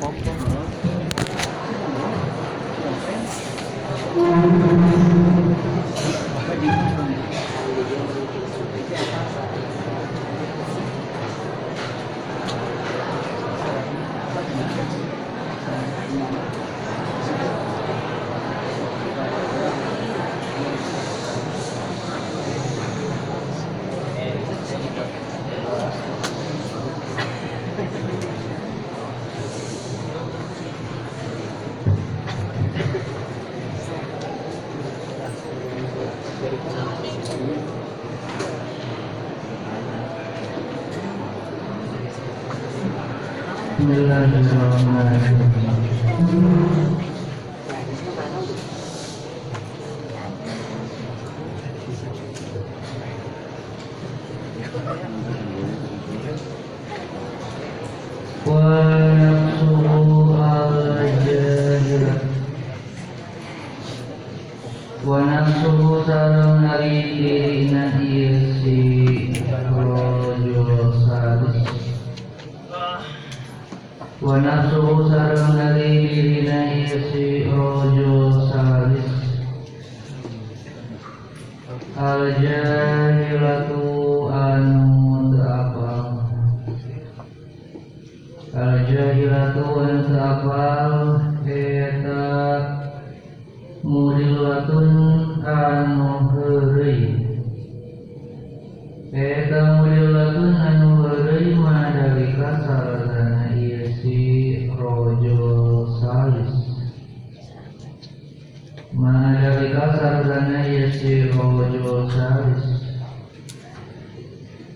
hope, إله إلا الله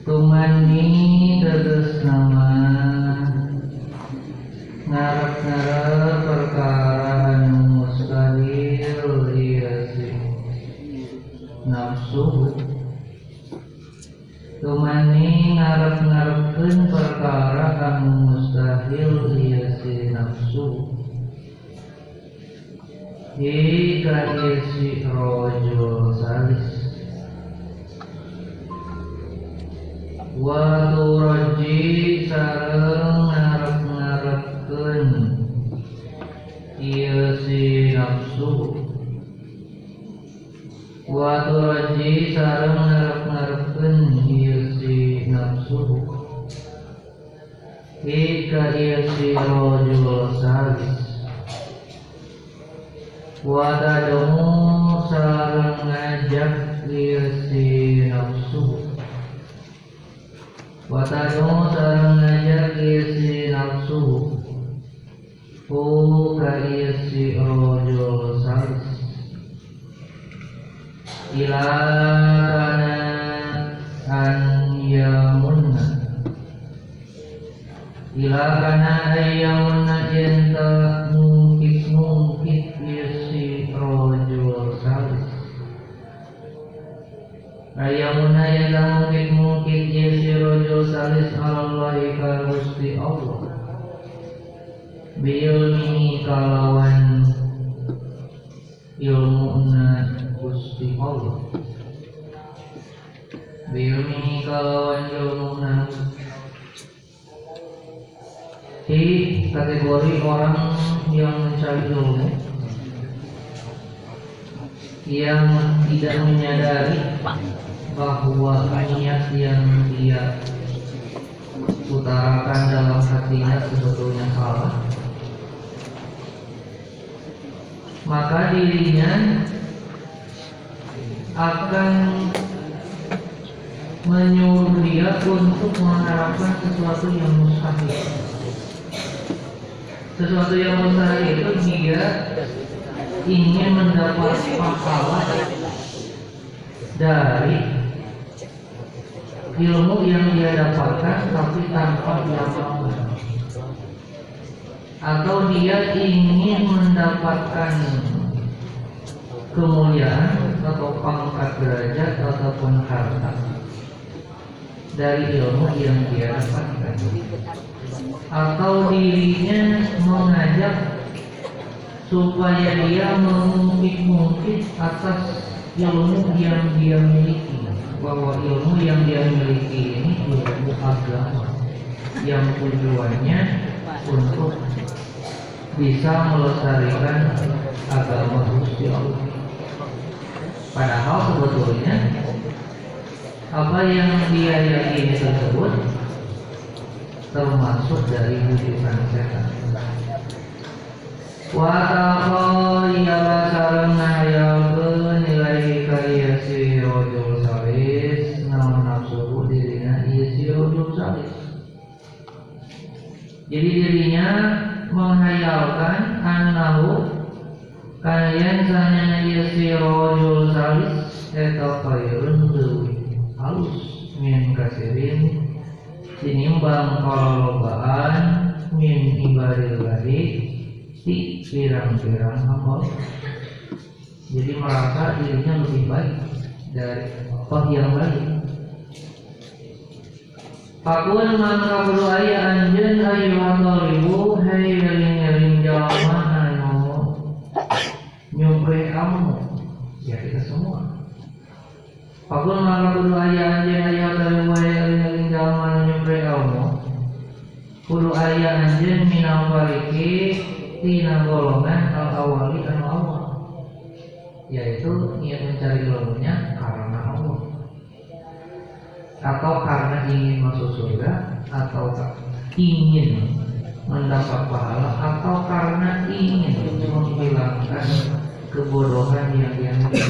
tumani tetes nama ngarep-ngarep perkara anu mustahil ieu si nafsu. Tumani ngarep-ngarepkeun perkara anu mustahil ieu si nafsu. Hika ieu si yang tidak menyadari bahwa niat yang dia utarakan dalam hatinya sebetulnya salah. Maka dirinya akan menyuruh dia untuk mengharapkan sesuatu yang mustahil. Sesuatu yang mustahil itu dia ingin mendapat pahala dari ilmu yang dia dapatkan tapi tanpa diamalkan atau dia ingin mendapatkan kemuliaan atau pangkat derajat ataupun harta dari ilmu yang dia dapatkan. Atau dirinya mengajak supaya dia mengungkit-ungkit atas ilmu yang dia miliki bahwa ilmu yang dia miliki ini ilmu agama yang tujuannya untuk bisa melestarikan agama Gusti Allah. Padahal sebetulnya apa yang dia yakini tersebut termasuk dari wujudan setan. Naon nafsu dirinya salis. Jadi dirinya menghayalkan annahu kalian sanya si rojul salis eta khairun leuwih halus min kasirin tinimbang kalolobaan min ibadil badi di pirang-pirang amal jadi merasa dirinya lebih baik dari toh yang baik Pakun mangka kudu aya anjeun ayu ribu hai eling-eling jalma anu nyumpre kamu. Ya kita semua. Pakun mangka kudu aya anjeun ayu ribu hai eling-eling jalma anu nyumpre kamu. Kudu aya anjeun minal fariki tina golongan al awali anu awal yaitu niat mencari ilmunya karena Allah. Atau karena ingin masuk surga atau ingin mendapat pahala atau karena ingin menghilangkan kebodohan yang dia miliki.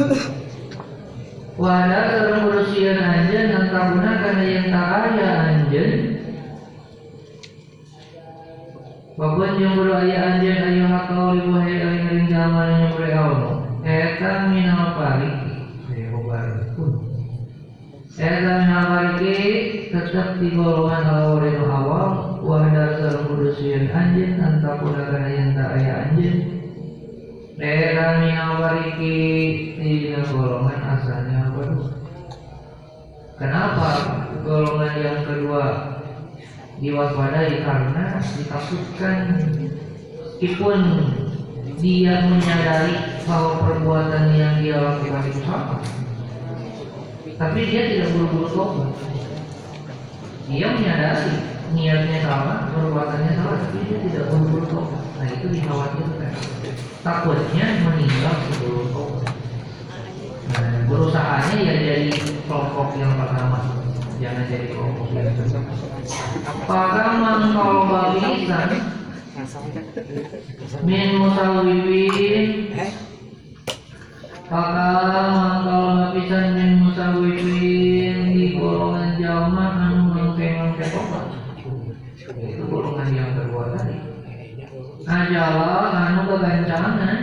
Wadah sareng urusian anjeun nantabuna kana yang tak aya anjeun Babon yang buru aya anjeun ayu hakau ibu hai aing aing zaman yang buru Allah. Eta minal pariki. Eta minal pariki tetap di golongan awal awal Wadah sareng urusian anjeun nantabuna kana yang tak aya anjeun Eta minal pariki Tina golongan asalnya baru Kenapa? Golongan yang kedua diwaspadai karena ditakutkan meskipun dia menyadari bahwa perbuatan yang dia lakukan itu salah. Tapi dia tidak buru-buru tobat. Dia menyadari niatnya salah perbuatannya salah tapi dia tidak buru-buru tobat. Nah itu dikhawatirkan. Takutnya meninggal sebelum tobat. Nah, berusahanya ya jadi kelompok yang pertama jangan jadi kelompok Para mangkal balisan min musawwibin Maka mangkal lapisan min musawwibin di golongan jalma anu mengke-mengke tobat itu golongan yang kedua tadi. Ajala anu kegancangan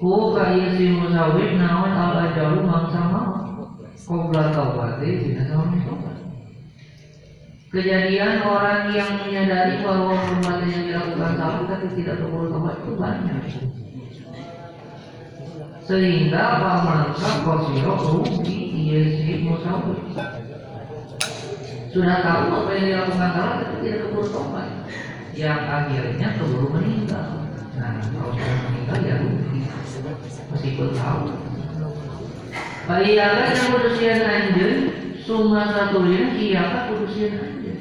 Ku kaya si musawwib naon al ajalu mangsa mau Dina sama tobat Kejadian orang yang menyadari bahwa perbuatan yang dilakukan salah tapi tidak perlu tobat itu banyak. Sehingga pamangsa kosiro rugi iya si musawir. Sudah tahu apa yang dilakukan salah tapi tidak perlu tobat. Yang akhirnya keburu meninggal. Nah, kalau sudah meninggal ya rugi. Meskipun tahu. Bayakan yang urusian anjing Suma satunya siapa urusian anjing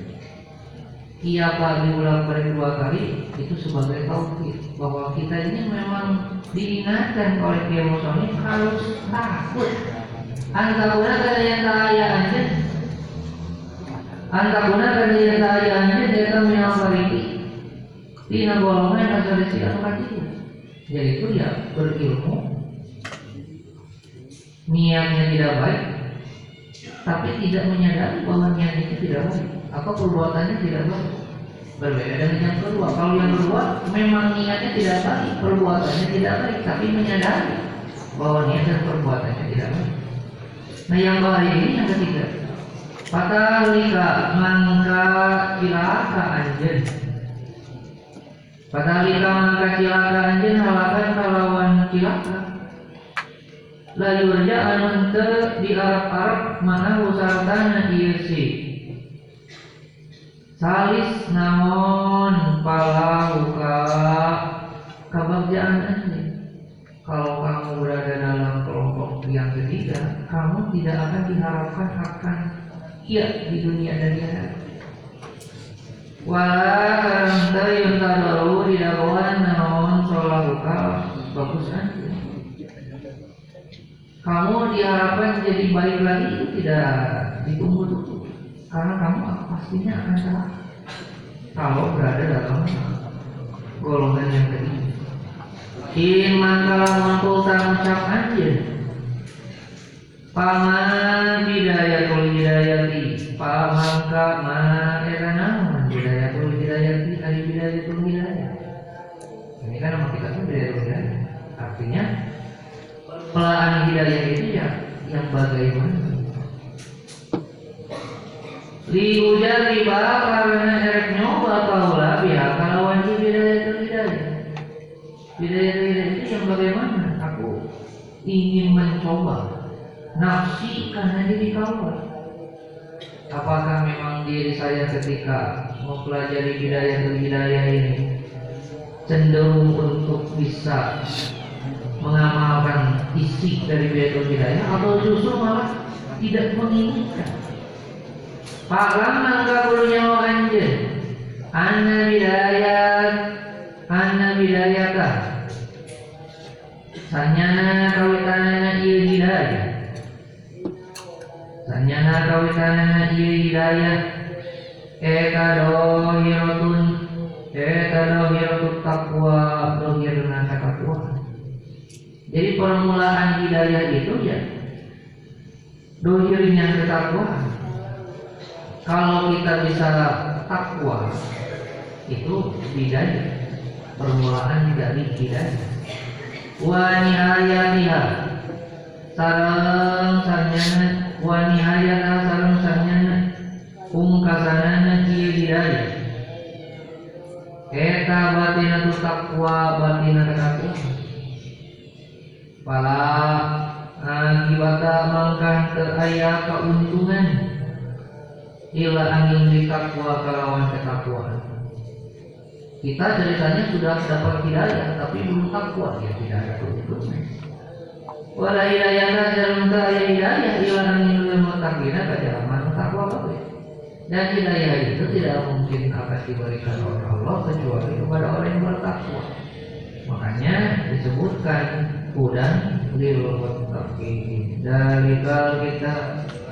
Ia pagi ulang pada dua kali itu sebagai taufik bahwa kita ini memang diingatkan oleh Kiai kalau takut. Antakuna yang kaya anjing Antakuna yang kaya anjing Deka minal fariki Tina golongan asal siang Yaitu ya berilmu niatnya tidak baik tapi tidak menyadari bahwa niat itu tidak baik. Atau perbuatannya tidak baik? Berbeda dengan yang kedua. Kalau yang kedua memang niatnya tidak baik perbuatannya tidak baik tapi menyadari bahwa niat dan perbuatannya tidak baik. Nah yang bahaya ini yang ketiga. Patalika mangka cilaka anjen. Patalika mangka cilaka anjen halakan kalawan cilaka la yurja anu teu di Arab-Arab mana usartana ieu si salis naon palauka kebahagiaan anjing kalau kamu berada dalam kelompok yang ketiga kamu tidak akan diharapkan akan iya di dunia dan di akhirat. Wala karanta yang tadaru bidagoan naon solahuka bagus aja. Kamu diharapkan jadi baik lagi itu tidak ditunggu dulu karena kamu pastinya akan salah. Kalau berada dalam golongan yang tadi. In mangkala mangkul ucap aja. Paman hidayatul hidayati Pamangka ma era naon hidayatul hidayati Ari hidayatul hidayah Ini kan nama kita kan hidayatul hidayah Artinya Pelaan hidayah itu ya Yang bagaimana? Liujar riba karena erek nyoba kaulah pihak kalau wajib hidayatul hidayah. Hidayatul hidayah itu yang bagaimana? Aku ingin mencoba nafsi karena diri kamu. Apakah memang diri saya ketika mempelajari hidayah hidayah ini cenderung untuk bisa mengamalkan isi dari bidayah hidayah atau justru malah tidak menginginkan. Pak Lam perlu nyawa anjir Anna bidayah Anna bidayah Sanyana kawitanana iya hidayah. Sanyana kawitanana iya hidayah. Eka dohiratun takwa Dohirna takwa Jadi permulaan hidayah itu ya Dohirnya ketakwaan. Kalau kita bisa takwa Itu hidayah. Permulaan dari hidayah. Wa nihayatiha Sarang sanyana. Wa nihayata sareng sanyana. Pungkasanana ieu hidayah. Eta batina tu takwa batina takwa pala akibata mangkah teu aya kauntungan ila angin di takwa kalawan ketakwaan kita ceritanya sudah dapat hidayah tapi belum takwa ya tidak ada keuntungan. Wala hidayah dalam kaya hidayah. Ilang ilmu mutakina ke jalan takwa baik dan hidayah itu tidak mungkin akan diberikan oleh Allah kecuali kepada orang yang bertakwa. Makanya disebutkan hudan lil muttaqin kal kita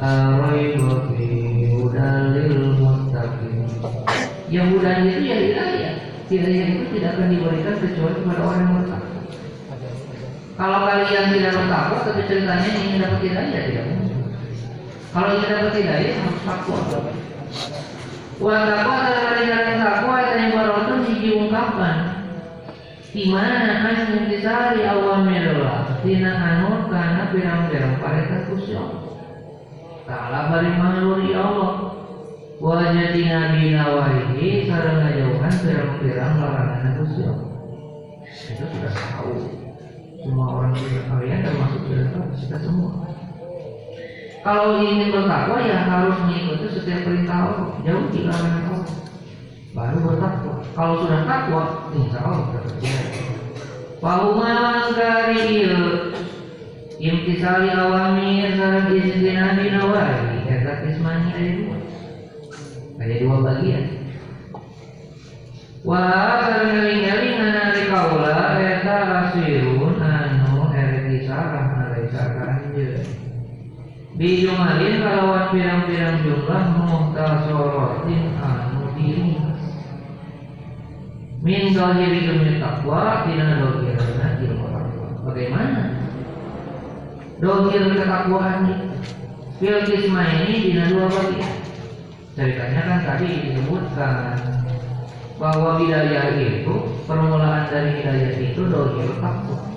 araibu fi hudan lil muttaqin yang hudan itu ya hidayah hidayah itu tidak akan diberikan kecuali kepada orang yang bertakwa kalau kalian tidak bertakwa tapi ceritanya ingin dapat hidayah tidak mungkin. Kalau ingin dapat hidayah harus takwa. Uang takwa adalah yang takwa yang baru hiji ungkapan. Di mana kan intisari awamirullah tina anu kana pirang-pirang pareta Gusti Allah. Ta'ala bari mangluri Allah. Wajati nabi nawahihi sareng ngajauhan pirang-pirang larangan Allah. Itu sudah tahu semua orang juga kalian termasuk kita semua. Kalau ingin bertakwa ya harus mengikuti setiap perintah Allah, jauh di larangan Allah. Baru bertakwa. Kalau sudah takwa, insya Allah terjadi. Wahuma kari imtisali awamir sarang istinabi nawahi Eta ismani ada dua Ada dua bagian Wah sarang ngeling-ngeling Nari kaula Eta rasirun Anu erti sarang Nari sarang anjir Dijumalin kalawan pirang-pirang jumlah Muhtasorotin anu diri Min zahiri demi takwa Tina dohirna ilmu takwa Bagaimana? Dohir ketakwaan. Ini Fil kisma ini dina dua bagian. Ceritanya kan tadi disebutkan Bahwa hidayah itu Permulaan dari hidayah itu dohir takwa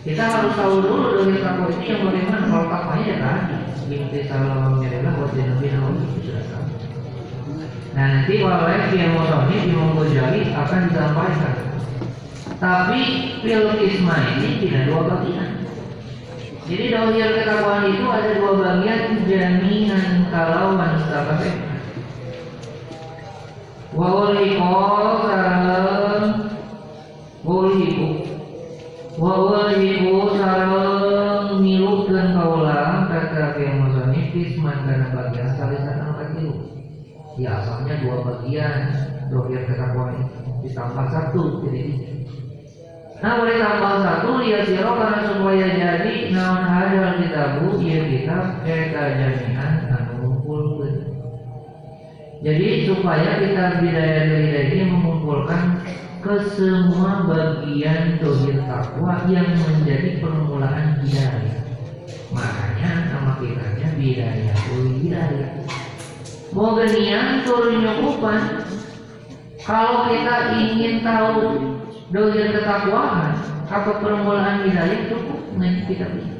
kita harus tahu dulu dohir takwa ini yang bagaimana. Kalau takwanya ya tadi. Inti salam buat nabi nabi itu sudah tahu nah nanti yang mau di Imam Ghazali akan disampaikan. Tapi fil isma ini tidak dua bagian. Jadi dohir ketakwaan itu ada dua bagian jaminan kalauan sahabat Wawaliqo sarang Wawaliqo Wawaliqo sarang Milukkan kaulah Kata yang musonif Kisman karena bagian kecil Ya asalnya dua bagian dohir ketakwaan itu ditambah satu jadi. Nah boleh tambah satu ya siro karena supaya jadi naon hadal kitabu iya kitab eta jaminan ngumpulkeun. Jadi supaya kita bidaya ini mengumpulkan ke semua bagian dohir takwa yang menjadi permulaan hidayah. Makanya nama kitanya bidaya hidayah. Mau genian turun nyukupan. Kalau kita ingin tahu dohir ketakwaan atau permulaan hidayah cukup ngaji kita bisa.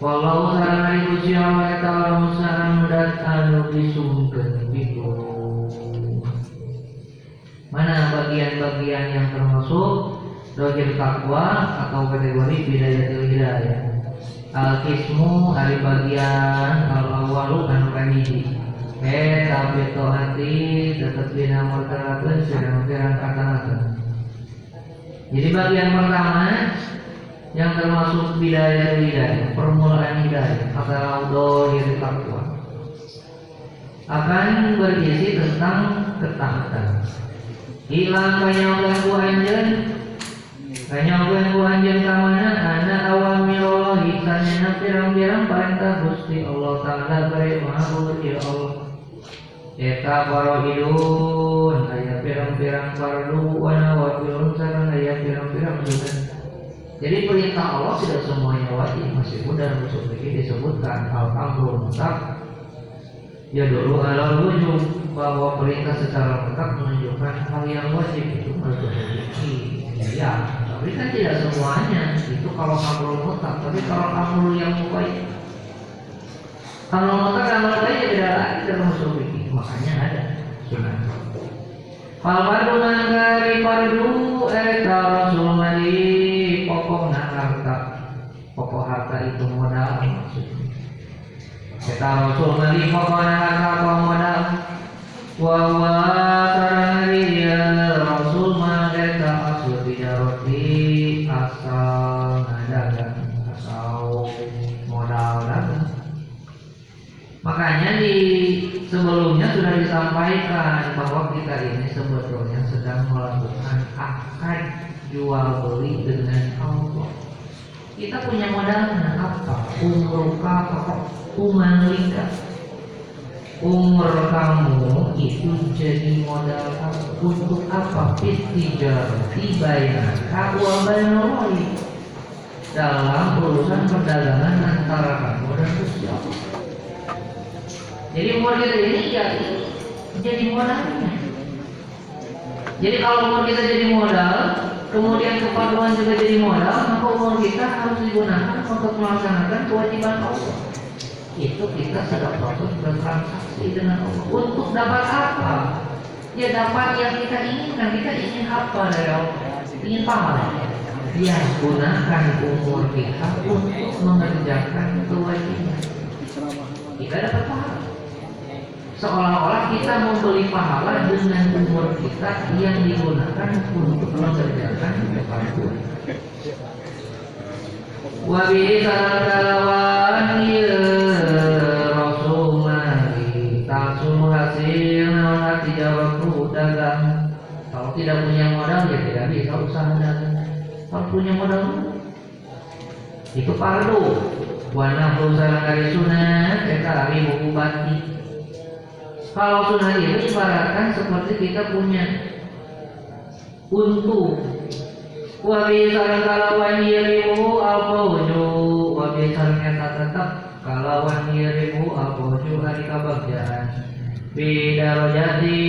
Walau sarang hari Gusti Allah eta lamun sarang dan anu disungkeun itu. Mana bagian-bagian yang termasuk dohir takwa atau kategori bidayah hidayah. Al-Qismu hari bagian al-awalu anu kahiji. Eh tapi hati tetap bina martabatun sedang pirang kata Jadi bagian pertama yang termasuk bidayah hidayah, permulaan hidayah atau dohir takwa akan berisi tentang ketaatan. Hilang kanyang ganggu anjen, kanyang ganggu anjen kamana anak awamilullah hisanya pirang-pirang perintah Gusti Allah Ta'ala mahabur ya Allah. Eta para hidun aya pirang-pirang fardu wa nawafilun sareng aya pirang-pirang. Jadi perintah Allah tidak semuanya wajib meskipun dalam usul fikih disebutkan al-amru mutlak ya dulu halal wujud bahwa perintah secara mutlak menunjukkan hal yang wajib itu fikih. Ya, tapi kan tidak semuanya itu kalau amrul mutlak, tapi kalau amrul yang mubaik kalau mutlak amal baik tidak lagi dalam usul makanya ada sunnah. Fal fardu nangkari fardu eta rasul mali pokok harta pokok harta itu modal maksudnya. Eta rasul mali pokok harta pokok modal wa wa sarangari ya rasul maleta asul tijaroti asal sudah disampaikan bahwa kita ini sebetulnya sedang melakukan akad jual beli dengan Allah. Kita punya modalnya apa? Umur apa? Umanlika. Umur kamu itu jadi modal apa? Untuk apa? Fitijar, dibayar, wa bainalahi dalam urusan perdagangan antara kamu dan Gusti. Jadi umur kita ini ya jadi modalnya. Jadi kalau umur kita jadi modal, kemudian kepaduan juga jadi modal, maka umur kita harus digunakan untuk melaksanakan kewajiban Allah. Itu kita sedang proses bertransaksi dengan Allah. Untuk dapat apa? Ya dapat yang kita inginkan. Kita ingin apa dari Allah? Ingin pahala. Ya gunakan umur kita untuk mengerjakan kewajiban. Kita dapat pahala seolah-olah kita membeli pahala dengan umur kita yang digunakan untuk mengerjakan kepaduan. Wabi kalawan ya Rasul mari Tasul hasil tidak waktu dagang Kalau tidak punya modal ya tidak bisa usaha. Dagang Kalau punya modal itu fardu Wana sarang dari sunat Kita hari buku batik kalau sunnah itu ibaratkan seperti kita punya untu. Wabi sarang kalawan yirimu alfawju Wabi sarang tetap kalawan yirimu alfawju hari kabagjaran Bida rojati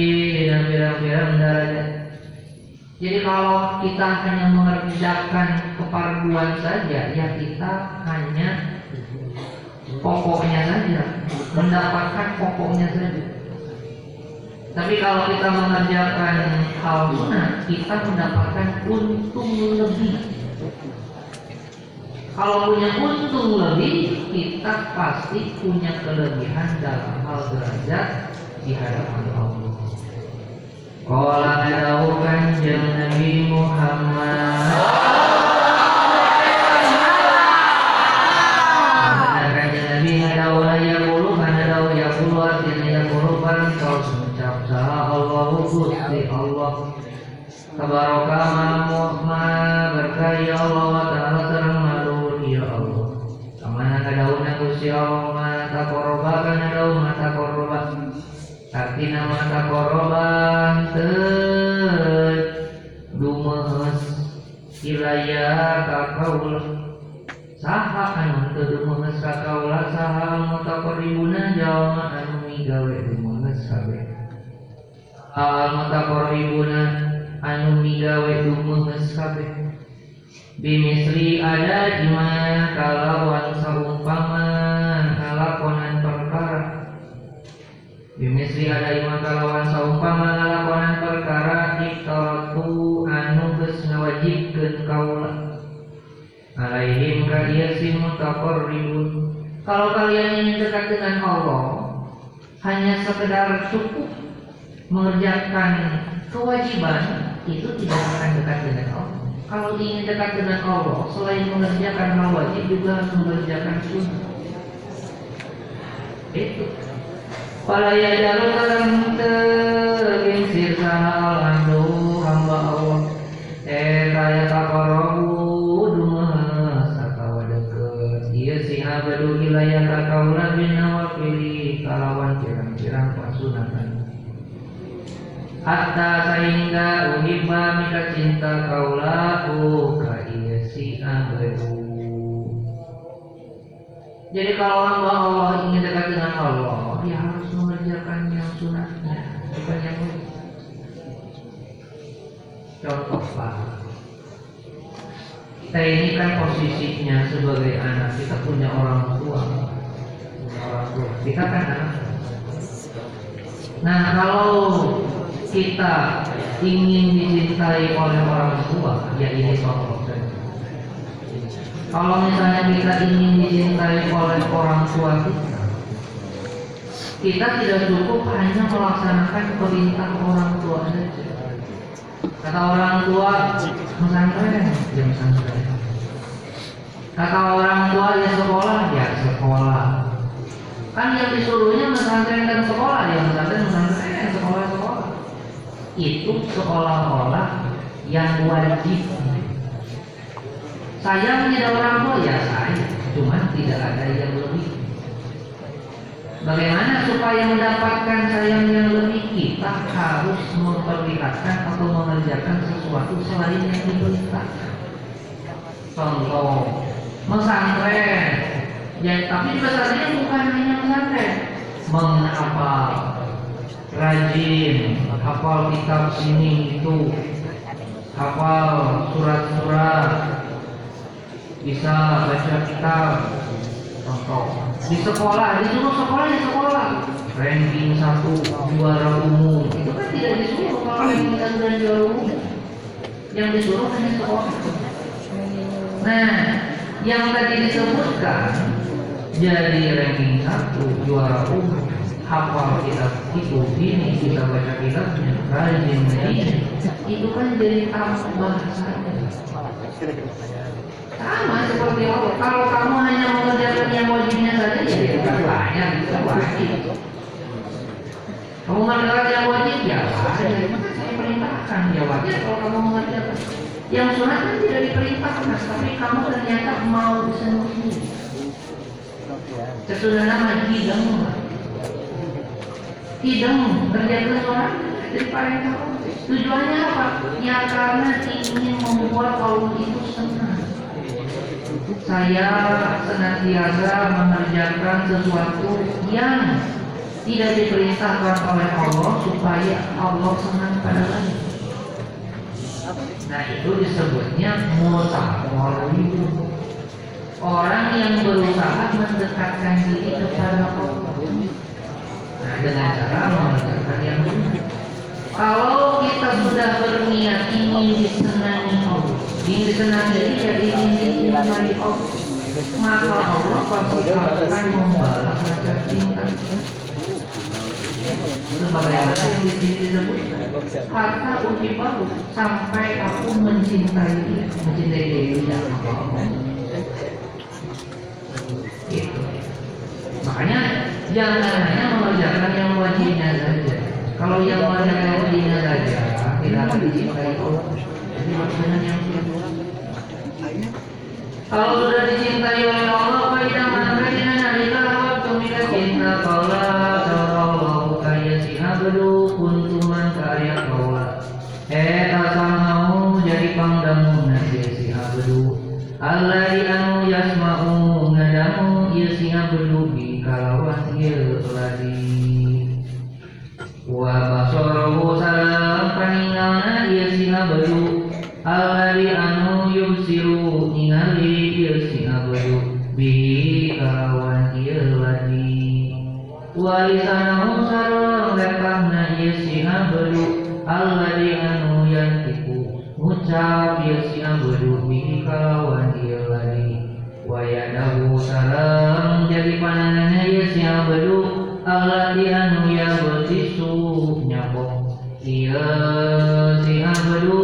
dan pirang-pirang darajat. Jadi kalau kita hanya mengerjakan keparduan saja Ya kita hanya pokoknya saja Mendapatkan pokoknya saja tapi kalau kita mengerjakan hal sunnah, kita mendapatkan untung lebih. Kalau punya untung lebih, kita pasti punya kelebihan dalam hal derajat di hadapan Allah. Kala ngadawu kanjeng Nabi Muhammad Gusti Allah. Tabaraka ma berkah ya Allah wa ta'ala sareng maluhur ya Allah. Kamana kadauna Gusti Allah? Ma taqarraba kana daun ma taqarraba Artina ma taqarraban teu dumehes ilaya ka kaula saha anu teu dumehes ka kaula saha mutaqarribuna jalma anu migawe dumehes kabeh al mutaqarribuna anu migawe dumehes kabeh bimisri ada ima kalawan saumpama ngalakonan perkara. Bimisri ada ima kalawan saumpama ngalakonan perkara iktaratu anu geus ngawajibkeun kaula. Alaihim ka ieu si mutaqarribun. Kalau kalian ingin dekat dengan Allah hanya sekedar cukup mengerjakan kewajiban itu tidak akan dekat dengan Allah. Kalau ingin dekat dengan Allah, selain mengerjakan hal wajib juga harus mengerjakan sunnah. Itu. Wala ya jalur dalam sahal andu hamba Allah. Eh kaya takarabu dumas atau deket. Iya si abadu wilayah kakaula bin nawafili kalawan pirang-pirang pasunatan hatta sehingga uhibba mika cinta kaulahu ka si abadu jadi kalau hamba Allah ingin dekat dengan Allah dia harus mengerjakan yang sunatnya bukan yang wajib contoh lah kita ini kan posisinya sebagai anak kita punya orang tua. Punya orang tua. Kita kan anak. Nah kalau kita ingin dicintai oleh orang tua, ya ini saja. Kalau misalnya kita ingin dicintai oleh orang tua kita, kita tidak cukup hanya melaksanakan perintah orang tua saja. Kata orang tua, pesantren, ya pesantren. Kata orang tua, ya sekolah, ya sekolah. Kan yang disuruhnya pesantren dan sekolah, ya pesantren, pesantren, sekolah, sekolah itu seolah-olah yang wajib. Saya menjadi orang tua ya saya, cuma tidak ada yang lebih. Bagaimana supaya mendapatkan sayang yang lebih kita harus memperlihatkan atau mengerjakan sesuatu selain yang diperintahkan. Contoh, pesantren. Ya, tapi pesantren bukan hanya pesantren, menghafal, rajin hafal kitab sini itu hafal surat-surat bisa baca kitab. Contoh di sekolah disuruh sekolah di sekolah. Ranking satu juara umum itu kan tidak disuruh kalau ranking satu dan juara umum yang disuruh hanya sekolah. Nah yang tadi disebutkan jadi ranking satu juara umum hafal kitab itu ini kita baca kitabnya rajin ini itu kan jadi tambah bahasanya sama seperti Allah kalau kamu hanya mengerjakan yang wajibnya saja ya tidak banyak bisa wajib. Kamu mengerjakan yang wajib ya wajib. Saya perintahkan ya wajib. Kalau kamu mengerjakan yang sunat kan tidak diperintahkan tapi kamu ternyata mau sendiri. Sesudah nama hidang hidang kerja sholat jadi paling tahu. Tujuannya apa? Ya karena ingin membuat Allah itu senang. Saya senantiasa mengerjakan sesuatu yang tidak diperintahkan oleh Allah supaya Allah senang pada lagi nah itu disebutnya mutaqarrib orang yang berusaha mendekatkan diri kepada Allah dengan cara mengerjakan yang benar. Kalau kita sudah berniat ingin disenangi Allah, ingin disenangi ya ingin dicintai Allah, maka Allah pasti akan membalas rasa cinta. Sebagaimana yang di sini kata uji baru sampai aku mencintai mencintai dia tidak apa-apa. Makanya jangan hanya mengerjakan yang wajibnya saja. Kalau yang warga Medina saja tidak akan dicintai Allah. Jadi maksudnya yang kalau sudah dicintai oleh Allah, pada makanya nalika waktu mila cinta kaula sallallahu kaya si abdu kuntuman karya kaula. Eta mau jadi pangdamu nanti si abdu. Allah anu yasma'u ngadamu ieu si abdu bi kalawan ieu ladi. Wa basarahu salam paningalna ieu si abdu. Alari anu yubsiru ningali ieu si abdu bi kalawan ieu ladi. Walisanahu sareng lepahna ieu si abdu. Alari anu yantiku ngucap ieu si abdu bi kalawan ladi. Wayadahu jadi pandanganna ieu si abdu. Alari anu ya bertisu nyabok ieu si abdu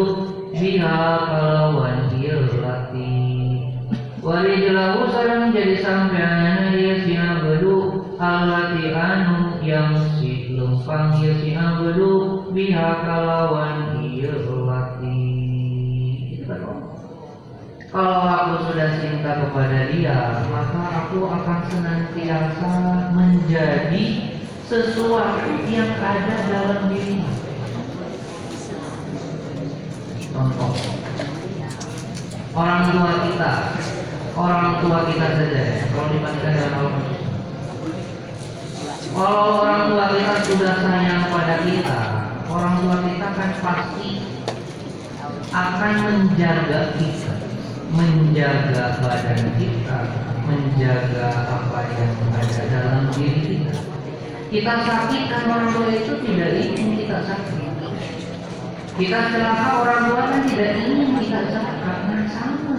biha kalawan ieu lati. Wali jelahu sareng jadi sampean ieu si alati anu yang si lempang ieu si abdu biha kalawan Kalau aku sudah cinta kepada dia, maka aku akan senantiasa menjadi sesuatu yang ada dalam dirinya. Contoh, orang tua kita, orang tua kita saja, ya, kalau dibandingkan dengan Allah. Kalau orang tua kita sudah sayang pada kita, orang tua kita kan pasti akan menjaga kita menjaga badan kita, menjaga apa yang ada dalam diri kita. Kita sakit kan orang tua itu tidak ingin kita sakit. Kita celaka orang tua kan tidak ingin kita celaka, nah sama.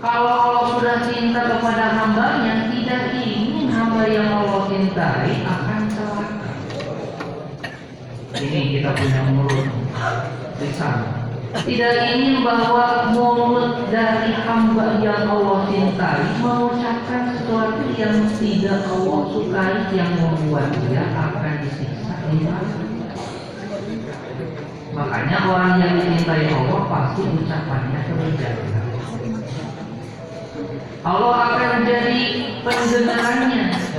Kalau Allah sudah cinta kepada hambanya, tidak ingin hamba yang Allah cintai akan celaka. Ini kita punya mulut lisan tidak ingin bahwa mulut dari hamba yang Allah cintai mengucapkan sesuatu yang tidak Allah sukai yang membuat dia akan disiksa. Makanya orang yang dicintai Allah pasti ucapannya terjaga. Allah akan jadi pendengarannya.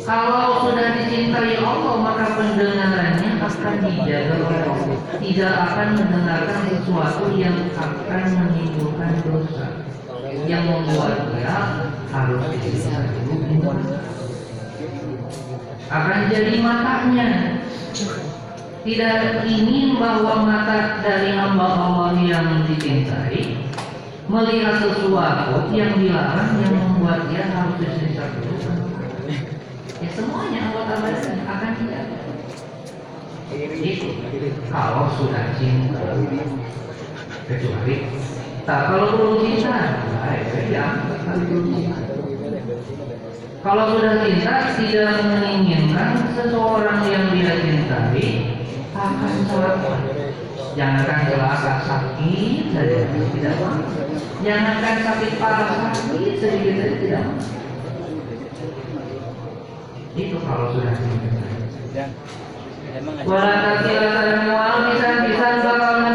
Kalau sudah dicintai Allah maka pendengarannya akan dijaga oleh Allah. Tidak akan mendengarkan sesuatu yang akan menimbulkan dosa yang membuat dia harus dulu. Akan jadi matanya tidak ingin bahwa mata dari hamba Allah yang dicintai melihat sesuatu yang dilarang yang membuat dia harus ya semuanya anggota badan akan tidak. Itu kalau sudah cinta kecuali tak kalau belum cinta baik ya belum cinta kalau sudah cinta tidak menginginkan seseorang yang dia cintai akan celaka jangankan celaka sakit saja tidak mau. Jangankan sakit parah sakit sedikit saja tidak mau itu kalau sudah sareng wal pisan pisan bakal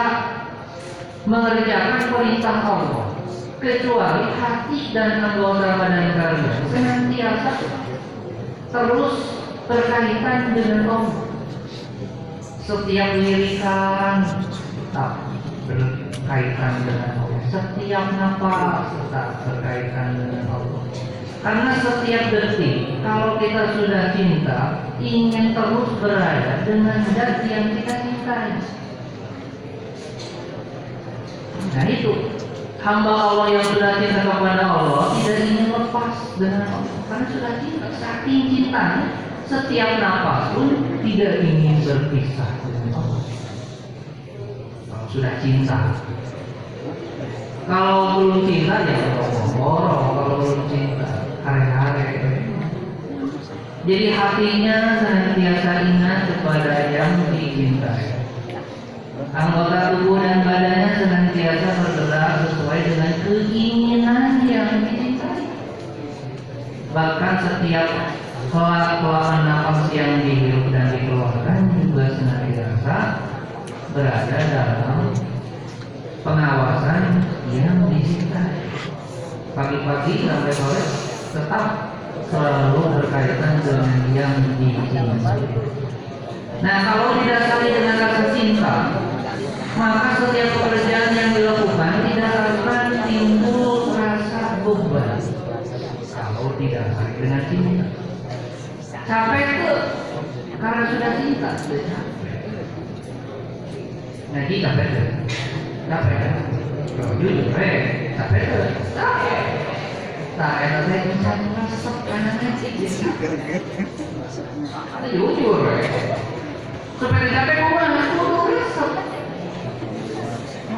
bisa mengerjakan perintah Allah kecuali hati dan anggota badan kalian senantiasa terus berkaitan dengan Allah. Setiap lirikan tetap berkaitan dengan Allah. Setiap nafas tetap berkaitan dengan Allah. Karena setiap detik, kalau kita sudah cinta, ingin terus berada dengan zat yang kita cintai. Nah itu, hamba Allah yang sudah cinta kepada Allah tidak ingin lepas dengan Allah. Karena sudah cinta, saking cintanya, setiap nafas pun tidak ingin berpisah dengan Allah. Kalau sudah cinta, kalau belum cinta ya borong, kalau belum cinta hari-hari. Jadi hatinya senantiasa ingat kepada yang dicintai. Anggota tubuh dan badannya senantiasa bergerak sesuai dengan keinginan yang dicintai. Bahkan setiap kelak-kelakan nafas yang dihirup dan dikeluarkan juga senantiasa berada dalam pengawasan yang dicintai. Pagi-pagi sampai sore tetap selalu berkaitan dengan yang dicintai. Nah, kalau didasari dengan rasa cinta, maka setiap pekerjaan yang dilakukan tidak akan timbul rasa beban. Kalau didasari dengan cinta, capek itu karena sudah cinta, sudah capek. Ngaji capek tuh, capek kan? Jujur, eh, capek capek. Tak enak saya bisa merasap kanan ngaji. Jujur, eh. Supaya capek banget, kudu resep. Mau capek malah. Terus rasa kamu mau capek.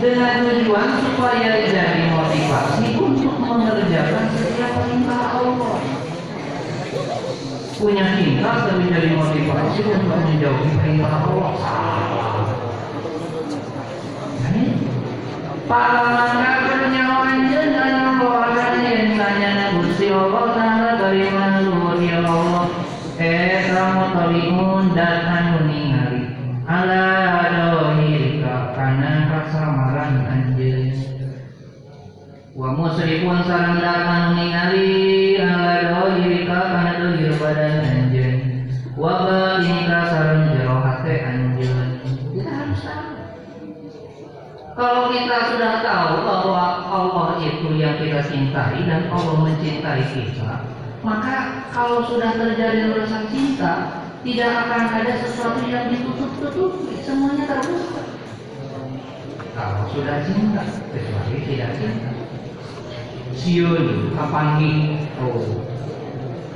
dengan tujuan supaya jadi motivasi untuk mengerjakan setiap perintah Allah. Punya cinta tapi jadi motivasi untuk menjauhi perintah Allah. Nah, Para kafirnya wanjen dan Allah yang tanya Gusti Allah Ta'ala dari luhur ya Allah Eh kamu tolimun dan anu ningali dohirika kasamaran anjeun Wa musrifun sarang dan anu ningali Ala dohirika karena dohir badan anjeun Wa batinka sarang jero hati anjeun Kita harus tahu. Kalau kita sudah tahu bahwa Allah itu yang kita cintai dan Allah mencintai kita, maka kalau sudah terjadi rasa cinta, tidak akan ada sesuatu yang ditutup-tutupi, semuanya terbuka. Kalau sudah cinta, kecuali tidak cinta. Siun, kapangi, oh.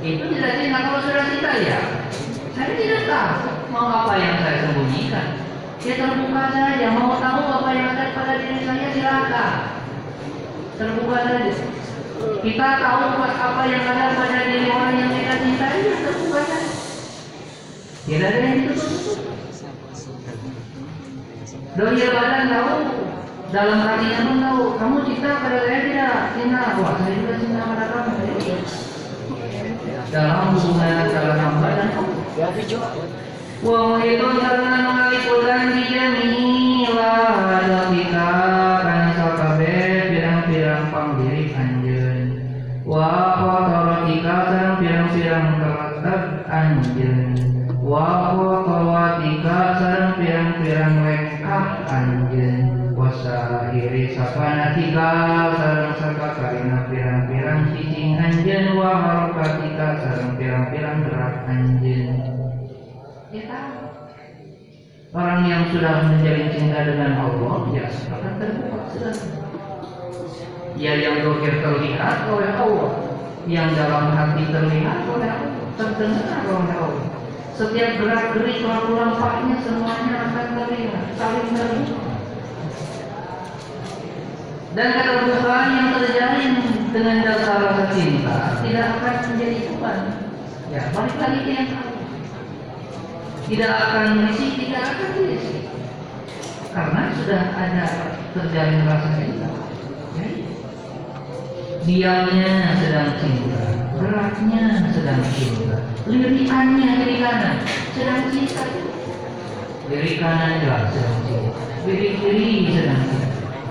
Itu tidak cinta kalau sudah cinta ya. Saya tidak tahu mau apa yang saya sembunyikan. Ya terbuka saja, mau tahu apa yang ada pada diri saya silakan. Terbuka saja. Kita tahu apa yang ada pada diri orang yang kita cintai, ya terbuka saja. Tidak ada yang ditutup. Dohir badan tahu, dalam hatinya pun tahu. Kamu cinta pada saya tidak? Cinta. Wah, saya juga cinta pada kamu. Dalam hubungan antara hamba dan. Wa itu karena mengalikulan dijamila Dalika kana sakabe pirang-pirang panggiri anjeun Wa qataratika sareng pirang-pirang terletak anjeun Wa qatawatika sareng Wa sahiri sapanatika sareng sakakarina pirang-pirang cicing anjeun Wa harokatika sareng pirang-pirang gerak anjeun kita orang yang sudah menjalin cinta dengan Allah ya akan terbuka sudah. Ya yang dohir terlihat oleh Allah. Yang dalam hati terlihat oleh Allah. Terdengar oleh Allah. Setiap gerak gerik lalu lampaknya semuanya akan terlihat. Saling terlihat dan keterbukaan yang terjalin dengan dasar rasa cinta tidak akan menjadi Tuhan. Ya, balik lagi ke yang. Tidak akan risih, tidak akan risih. Karena sudah ada terjalin rasa cinta. Ya. Diamnya sedang cinta, geraknya sedang cinta, lirikannya kiri kanan sedang cinta. Lirik kanan jelas sedang cinta, lirik kiri sedang cinta,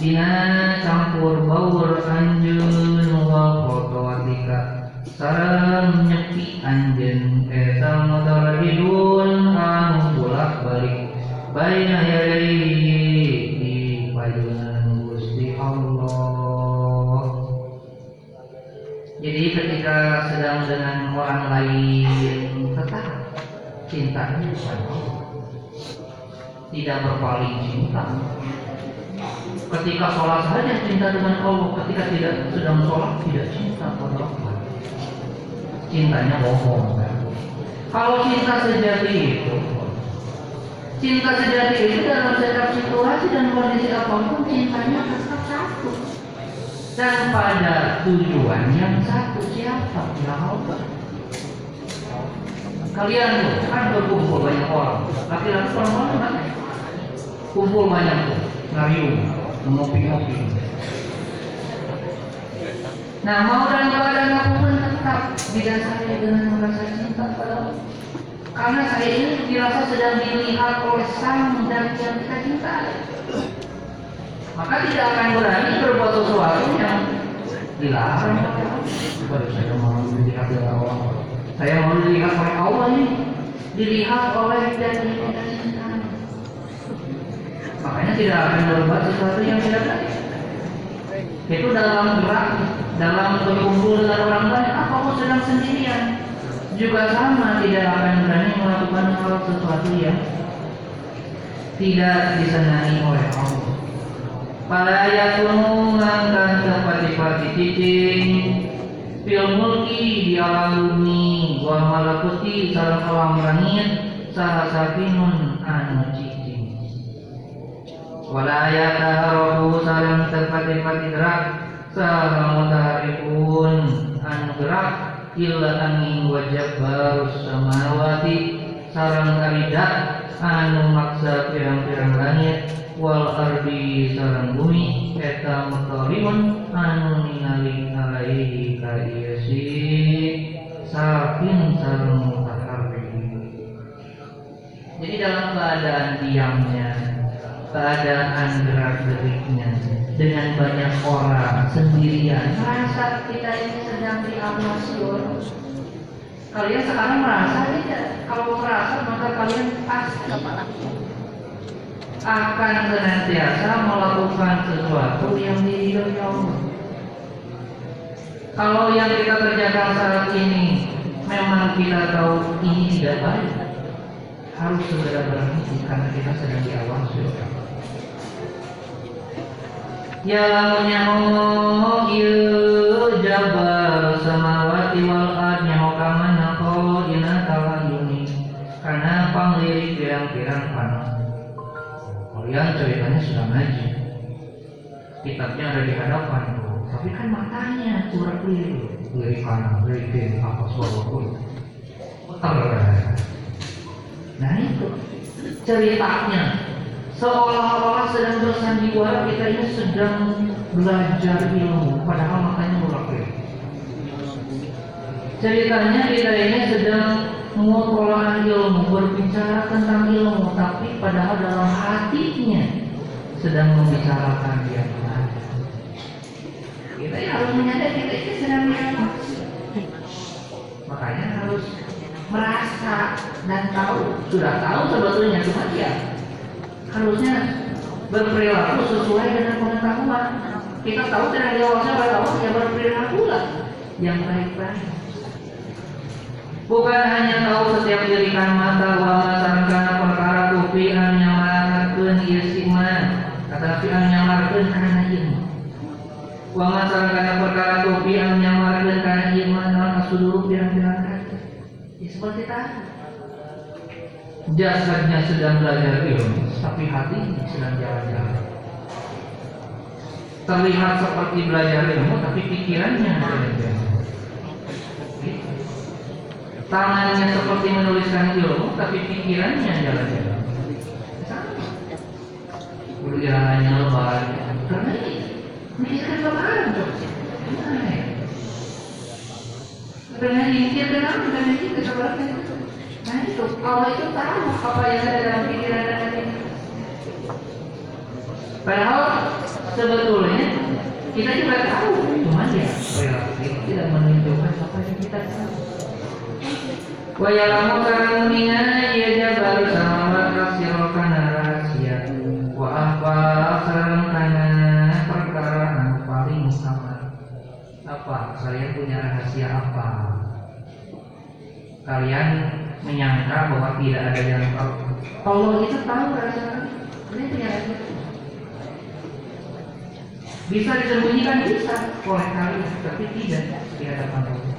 dina campur baur anjeun wa qadwatika sareng nyepi anjeun eta mutaradidun anu bolak balik. Baina yadayhi di payunan Gusti Allah. Jadi ketika sedang dengan orang lain tetap cintanya Allah. Tidak berpaling cinta ketika sholat saja cinta dengan Allah ketika tidak sedang sholat tidak cinta pada Allah. Cintanya bohong. Kalau cinta sejati itu cinta sejati itu dalam setiap situasi dan kondisi apa pun cintanya tetap satu. Dan pada tujuan yang satu siapa ya Allah kalian tuh kan berkumpul banyak orang. Laki-laki perempuan kan? Kumpul banyak tuh ngariung ngopi-ngopi nah mau dan keadaan apa pun tetap didasari dengan merasa cinta pada Allah karena saya ini dirasa sedang dilihat oleh sang dan yang kita cintai maka tidak akan berani berbuat sesuatu yang dilarang. Baru saya mau dilihat oleh Allah. Saya mau dilihat oleh Allah ini, dilihat oleh dan cintai. Makanya tidak akan berbuat sesuatu yang tidak baik. Itu dalam gerak, dalam berkumpul dengan orang lain, apa pun sedang sendirian, juga sama tidak akan berani melakukan hal sesuatu yang tidak disenangi oleh Allah. Pada ayat mengangkat sepati-pati cicing Fil mulki di alam bumi Wa malakuti sarang alam langit Saha sakinun anu cicing Wala ayat harohu sarang sepati-pati gerak Saha mutaharikun anu gerak Illa angin wajah baru samawati. Sarang aridak anu maksa pirang-pirang langit wal ardi sarang bumi eta mutarimun anu ningali alaihi ka ieu si sakin sareng mutaharrik jadi dalam keadaan diamnya keadaan gerak geriknya dengan banyak orang sendirian. Merasa kita ini sedang diawasi oleh kalian sekarang merasa tidak? Kalau merasa maka kalian pasti akan senantiasa melakukan sesuatu yang diridhoi Allah. Kalau yang kita kerjakan saat ini memang kita tahu ini tidak baik, harus segera berhenti karena kita sedang diawasi oleh Allah. Ya lamunnya ngomong ieu jabal samawati wal ard nyaho ka mana ko dina talayuni kana panglirik pirang-pirang panas kalian ceritanya sudah ngaji. Kitabnya ada di hadapan. Tapi kan matanya curang keliru. Kiri kanan kiri kiri apa suara pun. Nah itu ceritanya seolah-olah sedang bersandiwara kita ini sedang belajar ilmu. Padahal matanya bolak ceritanya kita ini sedang mengolah ilmu berbicara tentang ilmu tapi padahal dalam hatinya sedang membicarakan yang lain kita harus menyadari kita ini sedang makanya harus merasa dan tahu sudah tahu sebetulnya cuma dia harusnya berperilaku sesuai dengan pengetahuan kita tahu diawasi oleh Allah ya berperilaku lah yang baik-baik. Bukan hanya tahu setiap dirikan mata wa masarkan perkara tupi an nyamarkeun ieu siman, tetapi an nyamarkeun kana ieu. Wa masarkan perkara tupi an nyamarkeun kana ieu naon asuduru pirang-pirang. Ya seperti tadi. Jasadnya sedang belajar ilmu, tapi hatinya sedang jalan-jalan. Terlihat seperti belajar ilmu tapi pikirannya belajar tangannya seperti menuliskan ilmu tapi pikirannya jalan-jalan. Hanya lebaran karena ini mikirkan lebaran karena dipikirkan apa karena itu kesebaran nah itu. Allah itu tahu apa yang ada dalam pikiran dan hati. Padahal sebetulnya kita juga tahu cuma ya relatif tidak menunjukkan apa yang kita tahu. Wa ya'lamu karamina ya jabal samawat kasiro kana rahasia wa apa sareng kana perkara paling sama apa? Kalian punya rahasia apa? Kalian menyangka bahwa tidak ada yang tahu Allah itu tahu kalian punya rahasia bisa disembunyikan bisa oleh kalian, tapi tidak di hadapan Allah.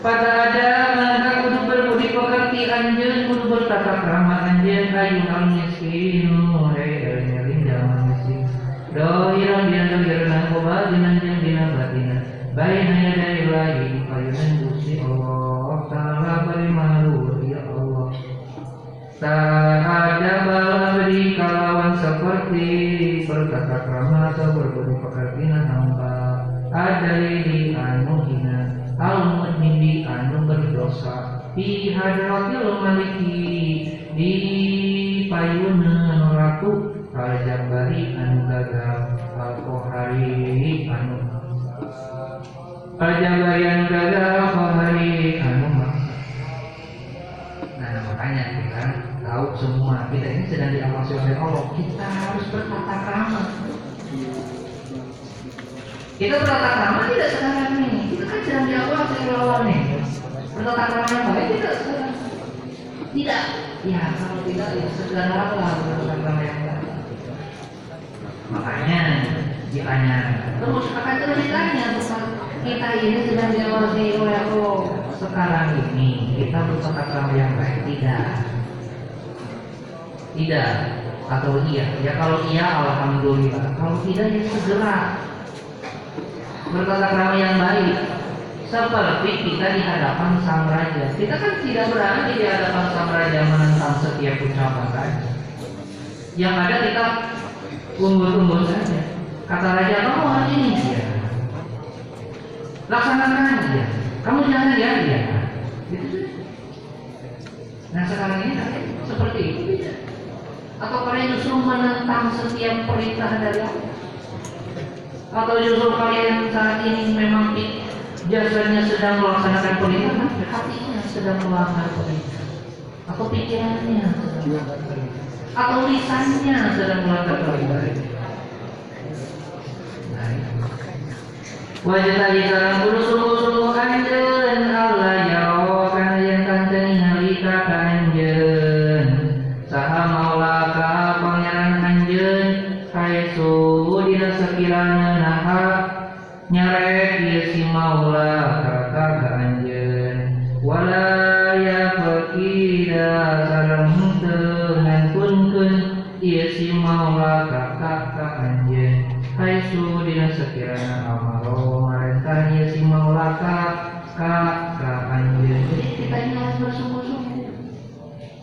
Pada ada maka kudu berbudi pekerti anjeun kudu bertata krama anjeun kayu al miskinu hei eling jaman miskin. Dohiran dia dohiran koba dinan jeung dina batina. Baik hanya dari lain Tak ada balabri kalawan seperti berkata krama atau berbudi pekerti hamba ada di anu hina al mudhibi anu berdosa. Di hadratil maliki di payuna ratu al jabari anu gagal al anu. Al jabari anu gagal kita ini sedang diawasi oleh Allah kita harus bertata krama. Kita bertata krama tidak sekarang ini. Kita kan sedang diawasi oleh Allah nih. Bertata krama yang baik tidak sekarang. Tidak. Ya kalau tidak ya segeralah bertata krama yang baik. Makanya ditanya terus akan terus ditanya kita ini sedang diawasi oleh Allah. Sekarang ini kita bertata krama yang baik tidak tidak. Atau iya. Ya kalau iya alhamdulillah. Kalau tidak ya segera. Bertata krama yang baik. Seperti kita di hadapan sang raja. Kita kan tidak berani di hadapan sang raja menentang setiap ucapan raja. Yang ada kita unggul-unggul saja. Kata raja kamu hari ini ya laksanakan ya kamu jangan ya ya gitu nah sekarang ini seperti itu atau kalian justru menentang setiap perintah dari Allah? Atau justru kalian saat ini memang jasanya sedang melaksanakan perintah, hatinya sedang melanggar perintah? Atau pikirannya? Atau lisannya sedang melanggar perintah? Wajah tadi sekarang bulu sungguh-sungguh ya Allah kaisu dina sekiranya naha nyarek ieu si maula kata ka anjeun wala ya fakida sareng teu ngantunkeun ieu si maula kata ka anjeun kaisu dina sekiranya amaro marentah ieu si maula ka ka ka anjeun jadi kita ini harus bersungguh-sungguh.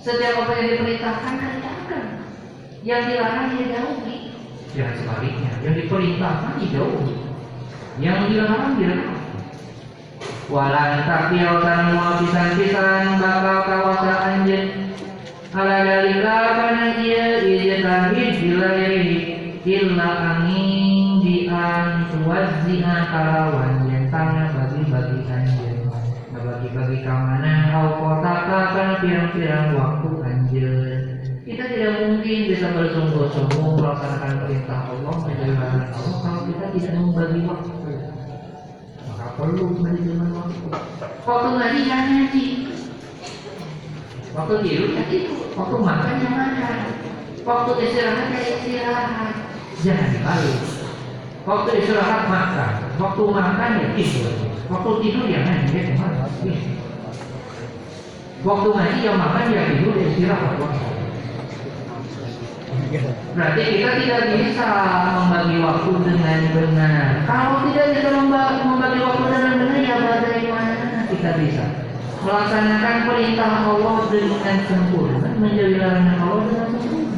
Setiap apa yang diperintahkan kerjakan yang dilarang ya jauhi jangan sebaliknya. Yang diperintahkan dijauhi. Yang dilarang dilarang. Walan tapiau tan mua pisan-pisan bakal kawasa anjen ala dalika kana ieu ieu tahid dilairi illa angin di an tuwazziha kalawan jentangna bagi-bagi anjen bagi-bagi kamana au kotaka kan pirang-pirang waktu anjeun kita tidak mungkin bisa bersungguh-sungguh melaksanakan perintah Allah menjalankan Allah kalau kita tidak membagi waktu. Maka perlu manajemen waktu. Waktu ngaji jangan ngaji. Waktu tidur ya tidur waktu makan ya makan. Waktu istirahat ya istirahat. Jangan dibalik waktu istirahat makan. Waktu makan ya tidur. Waktu tidur ya ngaji ya ke mana? Waktu ngaji ya makan ya tidur ya istirahat Berarti kita tidak bisa membagi waktu dengan benar. Kalau tidak bisa membagi waktu dengan benar, ya bagaimana kita bisa melaksanakan perintah Allah dengan sempurna, menjadi larangan Allah dengan sempurna.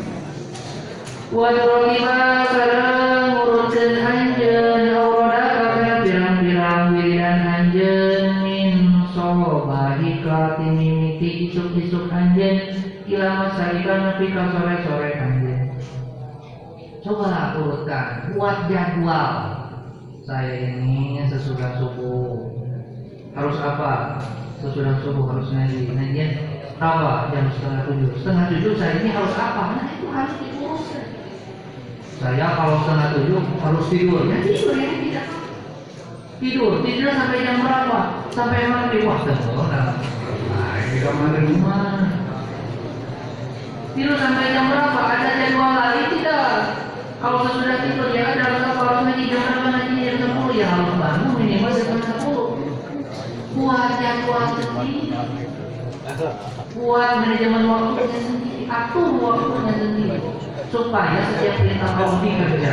Wajrohiba sarang ngurutkan anjen aurada karena pirang-pirang wiridan anjen min sobahi kelati mimiti isuk-isuk anjen ila masarikan nepi ka sore-sore Coba urutkan, buat jadwal. Saya ini sesudah subuh harus apa? Sesudah subuh harus ngaji. Ngajian apa? Jam setengah tujuh. Setengah tujuh saya ini harus apa? Nah itu harus diuruskan. Saya kalau setengah tujuh harus tidur. Ya tidur ya tidak. Tidur, tidur sampai jam berapa? Sampai maghrib. Wah, tengok nah. Ini kamar rumah. Tidur sampai jam berapa? Ada jadwal lagi tidak? Kalau sudah ya kalau ngaji jam berapa ngaji jam sepuluh ya harus bangun minimal jam sepuluh. Buat jadwal sendiri. Buat manajemen waktunya sendiri. Atur waktunya sendiri. Supaya setiap perintah kamu dikerja.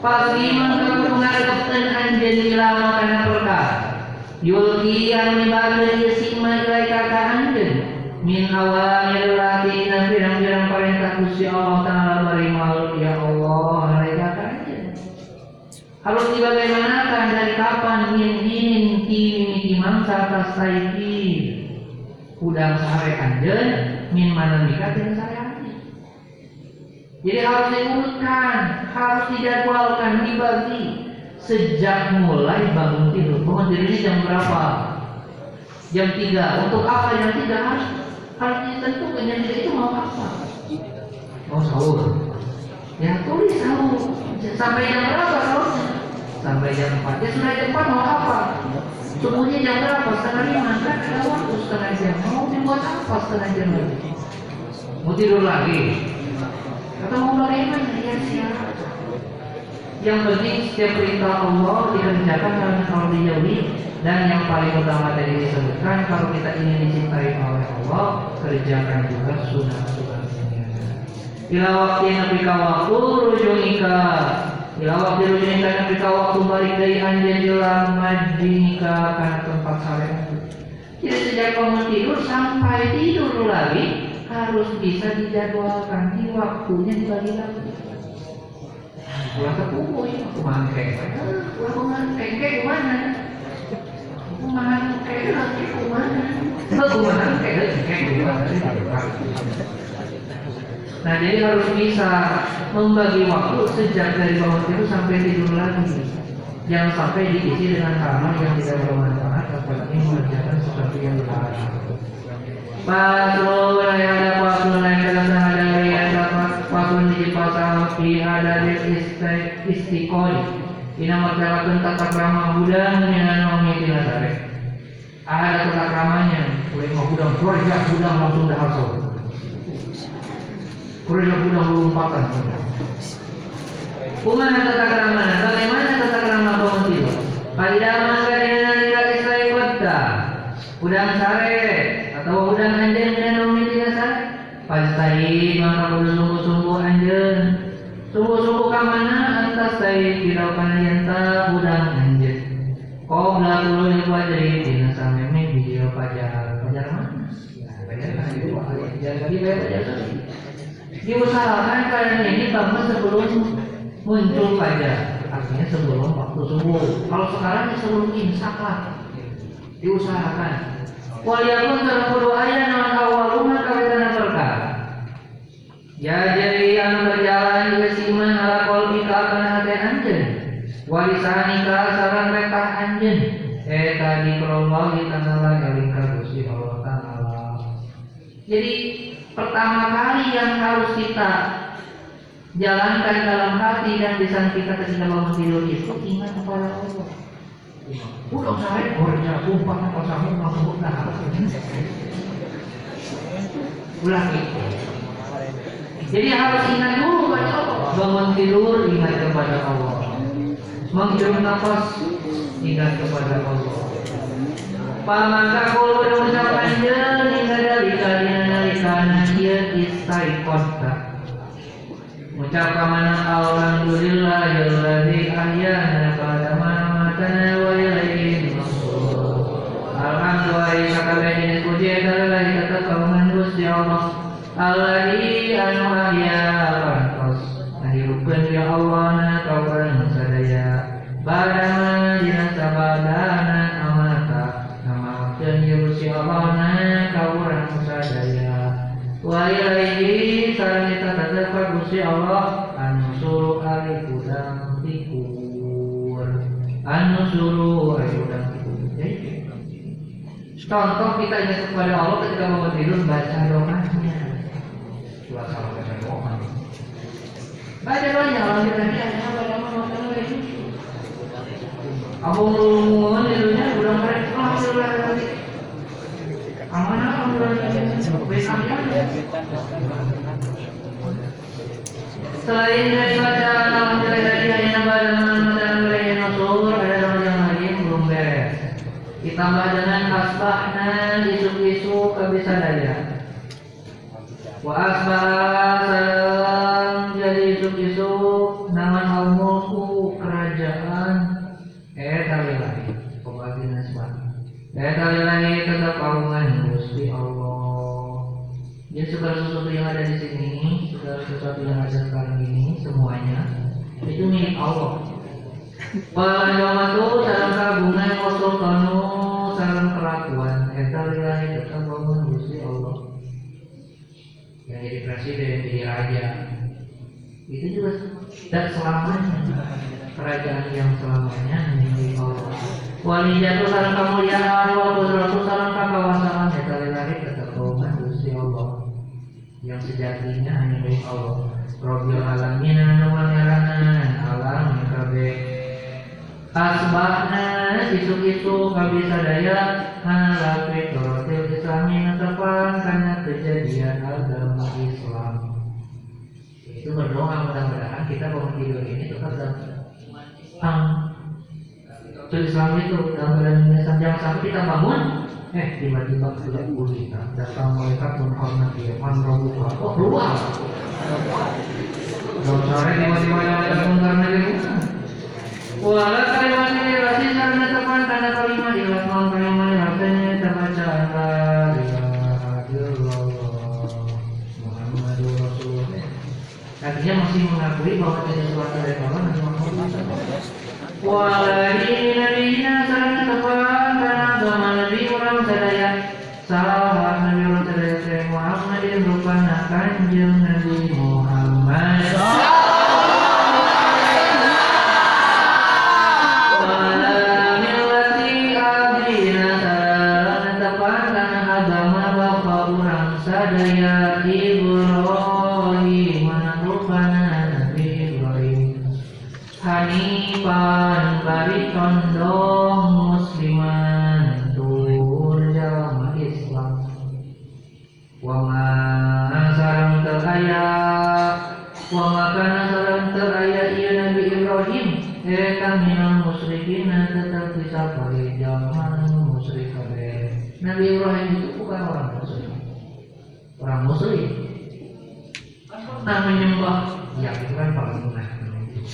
Pagi mengkamu menghadapkan anjen ilama karena perkara. Yulki yang dibagi yasima ilai kakak anjen min awamil latina pirang-pirang perintah Gusti Allah Ta'ala bari makhluk ya Allah mereka kaji. Harus dibagaimanakan dari kapan min dinin timiti mangsa tasaiki udang sare anjen min mana nikah dan sare jadi harus diurutkan harus dijadwalkan dibagi. Sejak mulai bangun tidur. Bangun tidurnya jam berapa? Jam 3 untuk apa? Jam 3 harus ditentukan yang tidak itu mau apa mau sahur. Ya tulis sahur. Sampai jam berapa sahurnya? Sampai jam 4 ya sudah jam 4 mau apa? Subuhnya jam berapa? Setengah lima kan? Ada waktu setengah jam. Mau dibuat apa setengah jam lagi? Mau tidur lagi? Atau mau bagaimana? Ya siapa yang penting setiap perintah Allah dikerjakan karena kalau dijauhi dan yang paling utama tadi disebutkan kalau kita ingin dicintai oleh Allah kerjakan juga sunat-sunatnya. Ila waktu nabi waktu rujungika Ila waktu rujungika nabi waktu balik dari jelang majinika karena tempat saleh Jadi sejak kamu tidur sampai tidur lagi harus bisa dijadwalkan di waktunya dibagi lagi. Pulang ke kuku ya, aku mangke. Pulang mangke, kayak gimana? Aku mangke lagi ke mana? Aku mangke lagi kayak gimana? Nah jadi harus bisa membagi waktu sejak dari bangun tidur sampai tidur lagi. Jangan sampai diisi dengan hal yang tidak bermanfaat apalagi mengerjakan seperti yang dilarang. Paslon yang ada paslon yang dalam ada yang paslon di pasal fi ada istiqoi. Ina masyarakat tata krama Buddha dengan nomor tinasare. Ada tata kramanya, boleh mau Buddha keluarga Buddha langsung dah hasil. Keluarga Buddha melumpahkan. Kumana tata? Bagaimana tata krama pemutil? Pada masa dengan tidak isai kota, udang sare atau udang dengan nomor tinasare. Pasti maka perlu sungguh-sungguh anjen Sungguh-sungguh ke mana? Antas saya tidak kana yanta udang anjen Kau belah dulu yang wajri Dina sampai ini video pajar Pajar mana? Pajar Pajar tadi pajar Diusahakan kalian ini bangun sebelum muncul pajar Artinya sebelum waktu subuh. Kalau sekarang sebelum imsak lah. Diusahakan. Waliyakun terkudu ayah non awaluna perkara Ya jadi yang berjalan juga siman ala kolbika akan hati anjen Walisanika sarang rekah anjen Eh tadi di tanah eling Gusti Allah Ta'ala Jadi pertama kali yang harus kita jalankan dalam hati dan lisan kita ketika bangun tidur itu ingat kepada Allah. Udah saya kalau kamu mau. Jadi harus ingat dulu. Bangun tidur ingat kepada Allah. Menghirup nafas ingat kepada Allah. Pamangka kulo ucapan jeung dari kalian dari kana ieu istaiqotta. Ucap kamana alhamdulillah yalladzi ahyana pada matana wa ilaihi nusur. Alhamdulillah sakabeh jenis puji lagi tetep kagungan Gusti Allah. Alladzi anu ahya pantos. Ngahirupkeun ya Allah na kauran sadaya. Badama dina sabadana amata. Namakeun ya Gusti Allah na kauran sadaya. Wa ilaihi tetep ka Gusti Allah anu suruh ari kudang tikur. Anu suruh ari kudang tikur. Contoh kita ingat kepada Allah ketika bangun tidur baca doanya. Dua salah baca doa. Baca doanya Allah kita dia apa nama nama alhamdulillah. Selain daripada alhamdulillah dari hanya ada yang lagi belum beres. Ditambah dengan asbahna isu-isu kebisadaya. Wa asbah salam jadi isu-isu nama al-mulku kerajaan eta lagi pembagian asbah. Eta lagi tetap kagungan Gusti Allah. Jadi segala sesuatu yang ada di sini, segala sesuatu yang ada sekarang ini, semuanya itu milik Allah. Wajawatu salam kabungan kosong kanu salam kelakuan Eta lillahi tetap bangun Gusti Allah Yang jadi presiden, jadi raja Itu juga tidak selamanya Kerajaan yang selamanya milik Allah Walijatu salam kemuliaan wa kudratu salam kekawasan tetap bangun Gusti Allah Yang sejatinya hanya milik Allah. Rabbil alamin anu pangeran alam kabeh. Asbahna isu-isu kabisa daya. Halak fitrotil islami Netepan karena kejadian agama Islam. Itu berdoa mudah-mudahan kita bangun tidur ini tetap dalam Itu Islam itu dalam keadaan Islam Jangan sampai kita bangun Eh tiba-tiba sudah kita Datang malaikat menghormat dia. Man robuka Oh keluar? Kalau sore tiba-tiba malaikat menghormat dia Wala kalimat ini rasi karena tepan karena kalimat ilah mau kalimat illallah Muhammadur Rasulullah. Artinya masih mengakui bahwa tidak sesuatu dari Allah Nabi Muhammad Karena agama Nabi orang Nabi kanjeng Nabi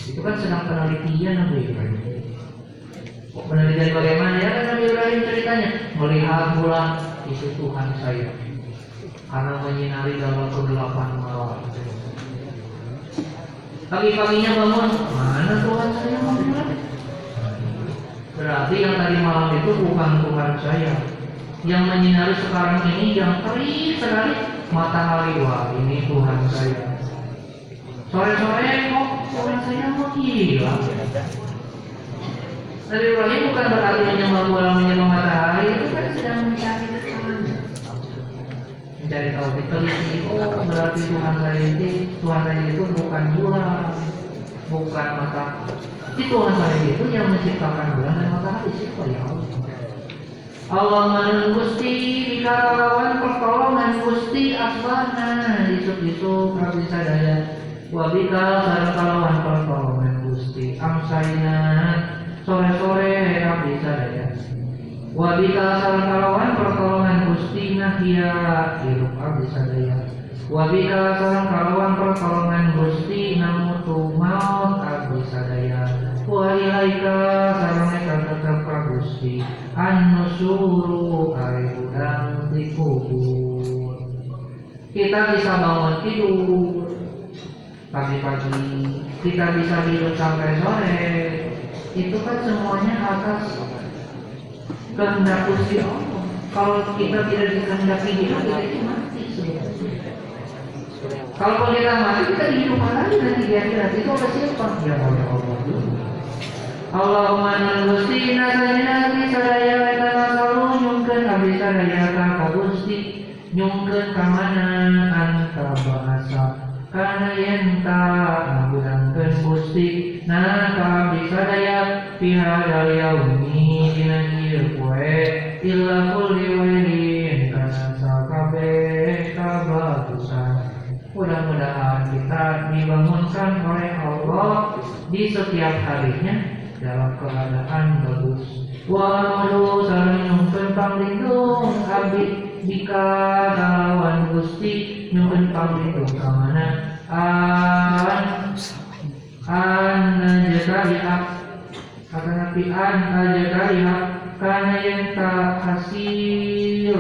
itu kan sedang penelitian Nabi Ibrahim. Penelitian bagaimana? Ya kan Nabi Ibrahim ceritanya melihat bulan itu Tuhan saya karena menyinari dalam kegelapan malam pagi-paginya bangun mana Tuhan saya berarti yang tadi malam itu bukan Tuhan saya. Yang menyinari sekarang ini yang terik sekali matahari wah ini Tuhan saya. Sore-sore kok Saya mau hilang Nabi Ibrahim bukan berarti menyembah bulan menyembah matahari itu kan sedang mencari mencari tahu diteliti oh berarti Tuhan saya itu Tuhan saya itu bukan bulan bukan matahari tapi Tuhan saya itu yang menciptakan bulan dan matahari siapa ya Allah. Allah manun Gusti pertolongan Gusti asbana isuk-isuk abdi sadaya wabika sareng kalawan pertolongan Gusti amsaina. Sore-sore abdi sadaya wabika sareng kalawan pertolongan Gusti nahia hirup abdi sadaya wabika sareng kalawan pertolongan Gusti namutu maut abdi sadaya wa ilaika sareng tetep ka Gusti. Anu suruh ari udang dikubur. Kita bisa bangun tidur pagi-pagi kita bisa tidur sampai sore. Itu kan semuanya atas kehendak Gusti Allah. Kalau kita tidak dikehendaki hidup kita itu mati. Sebenarnya kalau kita mati kita dihidupkan lagi nanti di akhirat itu oleh siapa? Ya oleh Allah Allahumma nalgusti nasayati sadaya weta masalu nyungkeun abdi sadaya ka Gusti nyungkeun ka mana anta bahasa kana yen ta ngabudangkeun Gusti na ka abdi sadaya pihadal yaumi dina ieu poe illa kulli wairin kana sakabeh kabagusan Mudah-mudahan kita dibangunkan oleh Allah di setiap harinya dalam keadaan bagus. Walau sareng nyungkeun panglindung abdi jika lawan Gusti nyungkeun panglindung ka mana an an najariha kata nabi an najariha kana yang tak hasil.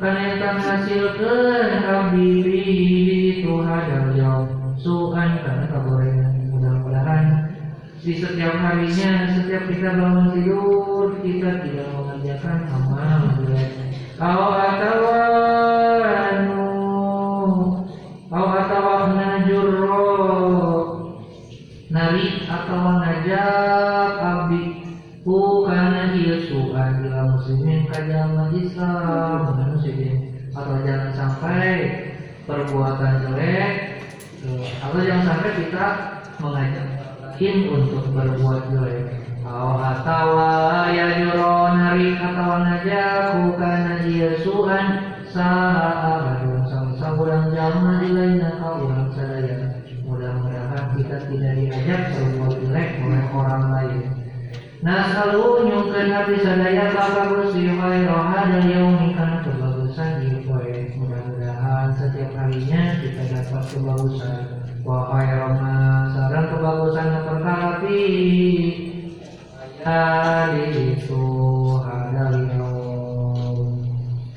Kana yang tak hasilkeun abdi itu hadal yaum suan kana kagorengan mudah-mudahan. Di setiap harinya, setiap kita bangun tidur, kita tidak mengerjakan amal jelek. Atau anu, kau atau najurro, nari atau ngajak abdi, bukan Yesuan bila muslimin kajama Islam, muslimin. Atau jangan sampai perbuatan jelek, atau jangan sampai kita mengajak untuk berbuat jelek atau juro nari atau ngajaku karena dia suhan sahabat sang saburan jama di lainnya kau yang sadaya. Mudah-mudahan kita tidak oleh orang lain. Poe. Mudah-mudahan setiap kita dapat kebagusan. Wa khairama sareng kebagusan perkara fi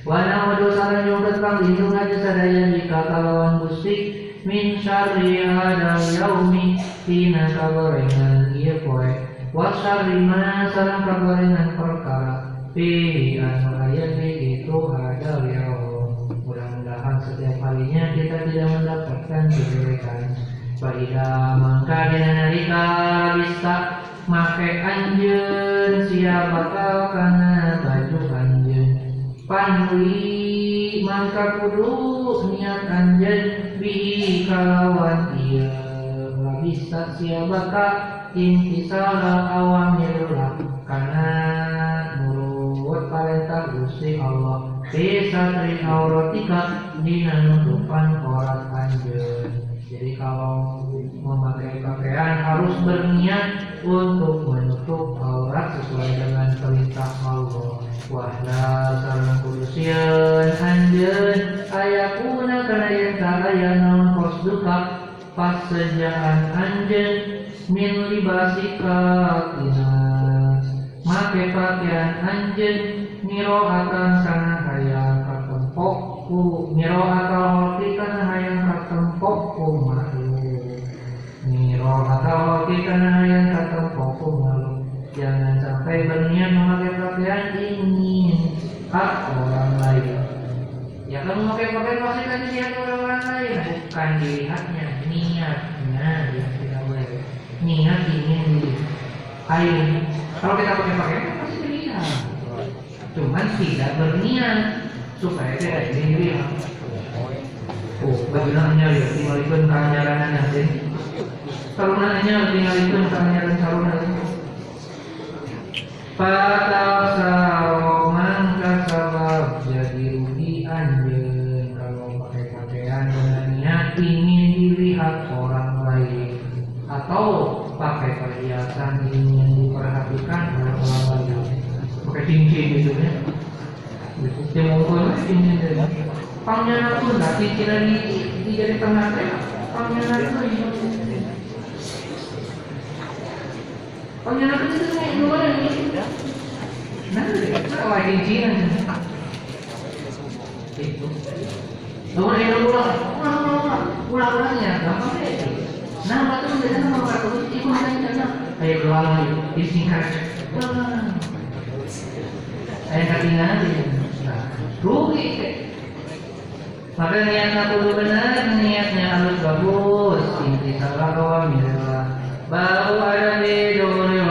wa na'udu sareng nyungkeun panglindung aja sadaya jika kalawan Gusti min syarri hadal yaumi tina kagorengan ieu poe wa syarri ma sareng kagorengan perkara fi anu aya di itu hadal yaum mudah-mudahan setiap harinya kita tidak mendapatkan kejelekan. Farida mangka dina narika bisa make anjeun sia bakal kana baju anjeun panuli mangka kudu niat anjeun bi kalawan ieu bisa sia bakal intisara awamirullah kana nurut perintah Gusti Allah. Bisa tri auratika dina nutupan orat anjeun jadi kalau memakai pakaian harus berniat untuk menutup aurat sesuai dengan perintah Allah. Wahla sareng kudusian anjeun ayakuna kana yen aya naon kosduka pas sejaan anjeun min libasika tina make pakaian anjeun miro akan sana hayang katempok ku miro atau kana hayang katempok ku makhluk kana hayang katempok ku makhluk jangan sampai berniat memakai pakaian orang lain ya pakai pakaian pasti kan orang lain bukan dilihatnya niatnya yang tidak niat ingin kalau kita kan pasti dilihat cuman tidak berniat supaya tidak dilihat Bagaimana ya keanyarannya sih. Sarunanya tinggalkan keanyaran saruna. Pada saroman kasabab jadi rugi anjen kalau pakai pakaian dengan niat ingin dilihat orang lain atau pakai perhiasan ingin diperhatikan oleh orang lain pakai cincin gitu ya bukti mongkol cincin dari pangjana pun lah cincin di di jadi tengah teh pangjana kayak dua ini nah kalau cincin itu kayak ulang lagi. Maka niatnya kudu benar, niatnya harus bagus. Inti salah kawan. Baru ada di dunia